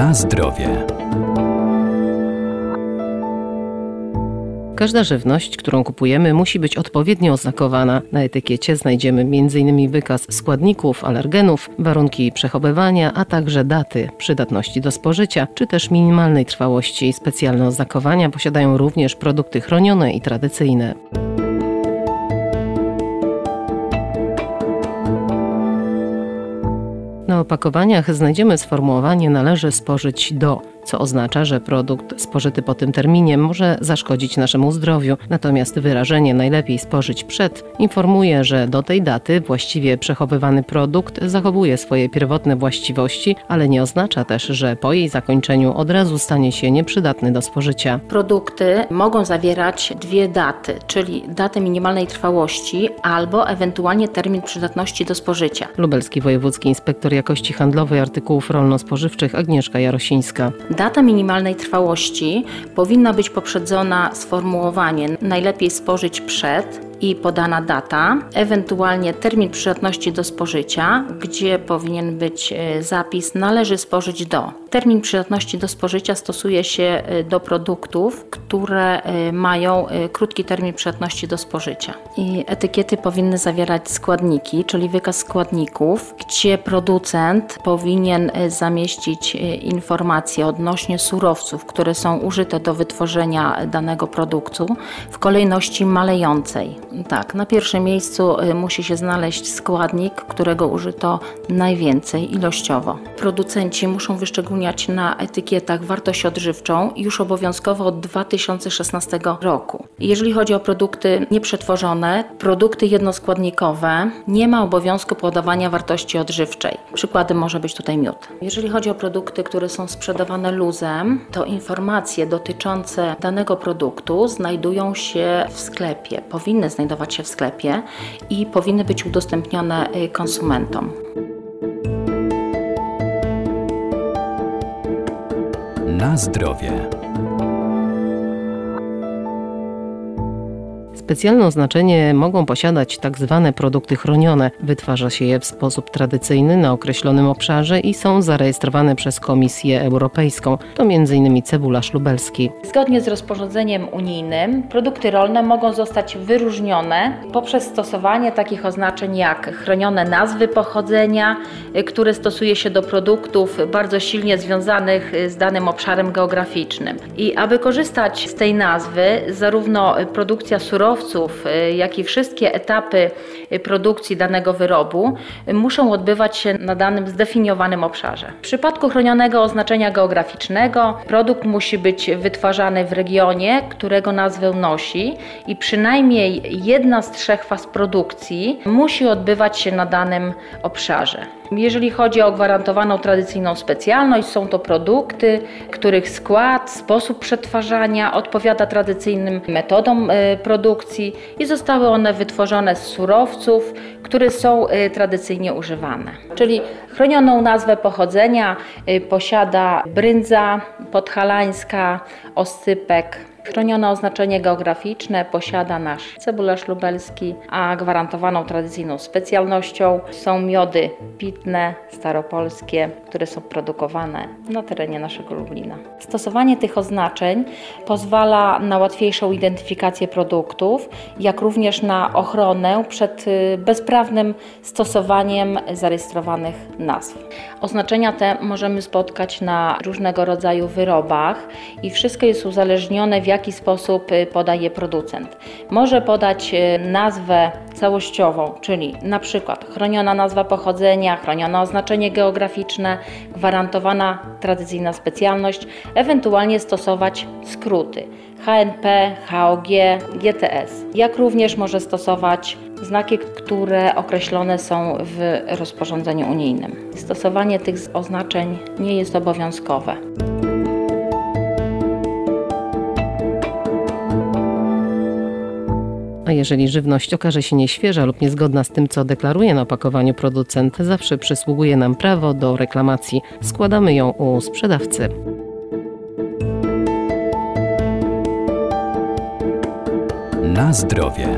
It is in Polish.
Na zdrowie. Każda żywność, którą kupujemy, musi być odpowiednio oznakowana. Na etykiecie znajdziemy m.in. wykaz składników, alergenów, warunki przechowywania, a także daty przydatności do spożycia, czy też minimalnej trwałości. Specjalne oznakowania posiadają również produkty chronione i tradycyjne. Na opakowaniach znajdziemy sformułowanie należy spożyć do co oznacza, że produkt spożyty po tym terminie może zaszkodzić naszemu zdrowiu. Natomiast wyrażenie najlepiej spożyć przed informuje, że do tej daty właściwie przechowywany produkt zachowuje swoje pierwotne właściwości, ale nie oznacza też, że po jej zakończeniu od razu stanie się nieprzydatny do spożycia. Produkty mogą zawierać dwie daty, czyli datę minimalnej trwałości albo ewentualnie termin przydatności do spożycia. Lubelski Wojewódzki Inspektor Jakości Handlowej Artykułów Rolno-Spożywczych Agnieszka Jarosińska. Data minimalnej trwałości powinna być poprzedzona sformułowaniem najlepiej spożyć przed i podana data, ewentualnie termin przydatności do spożycia, gdzie powinien być e, zapis należy spożyć do. Termin przydatności do spożycia stosuje się e, do produktów, które e, mają krótki termin przydatności do spożycia. I etykiety powinny zawierać składniki, czyli wykaz składników, gdzie producent powinien zamieścić informacje odnośnie surowców, które są użyte do wytworzenia danego produktu w kolejności malejącej. Tak, na pierwszym miejscu y, musi się znaleźć składnik, którego użyto najwięcej ilościowo. Producenci muszą wyszczególniać na etykietach wartość odżywczą już obowiązkowo od 2016 roku. Jeżeli chodzi o produkty nieprzetworzone, produkty jednoskładnikowe, nie ma obowiązku podawania wartości odżywczej. Przykładem może być tutaj miód. Jeżeli chodzi o produkty, które są sprzedawane luzem, to informacje dotyczące danego produktu znajdują się w sklepie, powinny znajdować znajdować się w sklepie i powinny być udostępnione y, konsumentom. Na zdrowie. Specjalne oznaczenie mogą posiadać tak zwane produkty chronione. Wytwarza się je w sposób tradycyjny na określonym obszarze i są zarejestrowane przez Komisję Europejską. To m.in. cebularz lubelski. Zgodnie z rozporządzeniem unijnym produkty rolne mogą zostać wyróżnione poprzez stosowanie takich oznaczeń jak chronione nazwy pochodzenia, które stosuje się do produktów bardzo silnie związanych z danym obszarem geograficznym. I aby korzystać z tej nazwy, zarówno produkcja surowców, surowców, y, jak i wszystkie etapy y, produkcji danego wyrobu y, muszą odbywać się na danym zdefiniowanym obszarze. W przypadku chronionego oznaczenia geograficznego produkt musi być wytwarzany w regionie, którego nazwę nosi i przynajmniej jedna z trzech faz produkcji musi odbywać się na danym obszarze. Jeżeli chodzi o gwarantowaną tradycyjną specjalność, są to produkty, których skład, sposób przetwarzania odpowiada tradycyjnym metodom e, produkcji i zostały one wytworzone z surowców, które są e, tradycyjnie używane. Czyli chronioną nazwę pochodzenia e, posiada bryndza podhalańska, oscypek, Chronione oznaczenie geograficzne posiada nasz cebularz lubelski, a gwarantowaną tradycyjną specjalnością są miody pitne, staropolskie, które są produkowane na terenie naszego Lublina. Stosowanie tych oznaczeń pozwala na łatwiejszą identyfikację produktów, jak również na ochronę przed y, stosowaniem zarejestrowanych nazw. Oznaczenia te możemy spotkać na różnego rodzaju wyrobach i wszystko jest uzależnione w jaki sposób y, podaje producent. Może podać y, nazwę całościową, czyli na przykład chroniona nazwa pochodzenia, chronione oznaczenie geograficzne, gwarantowana tradycyjna specjalność, ewentualnie stosować skróty HNP, HOG, GTS. Jak również może stosować znaki, które określone są w rozporządzeniu unijnym. Stosowanie tych oznaczeń nie jest obowiązkowe. A jeżeli żywność okaże się nieświeża lub niezgodna z tym, co deklaruje na opakowaniu producent, zawsze przysługuje nam prawo do reklamacji. Składamy ją u sprzedawcy. Na zdrowie.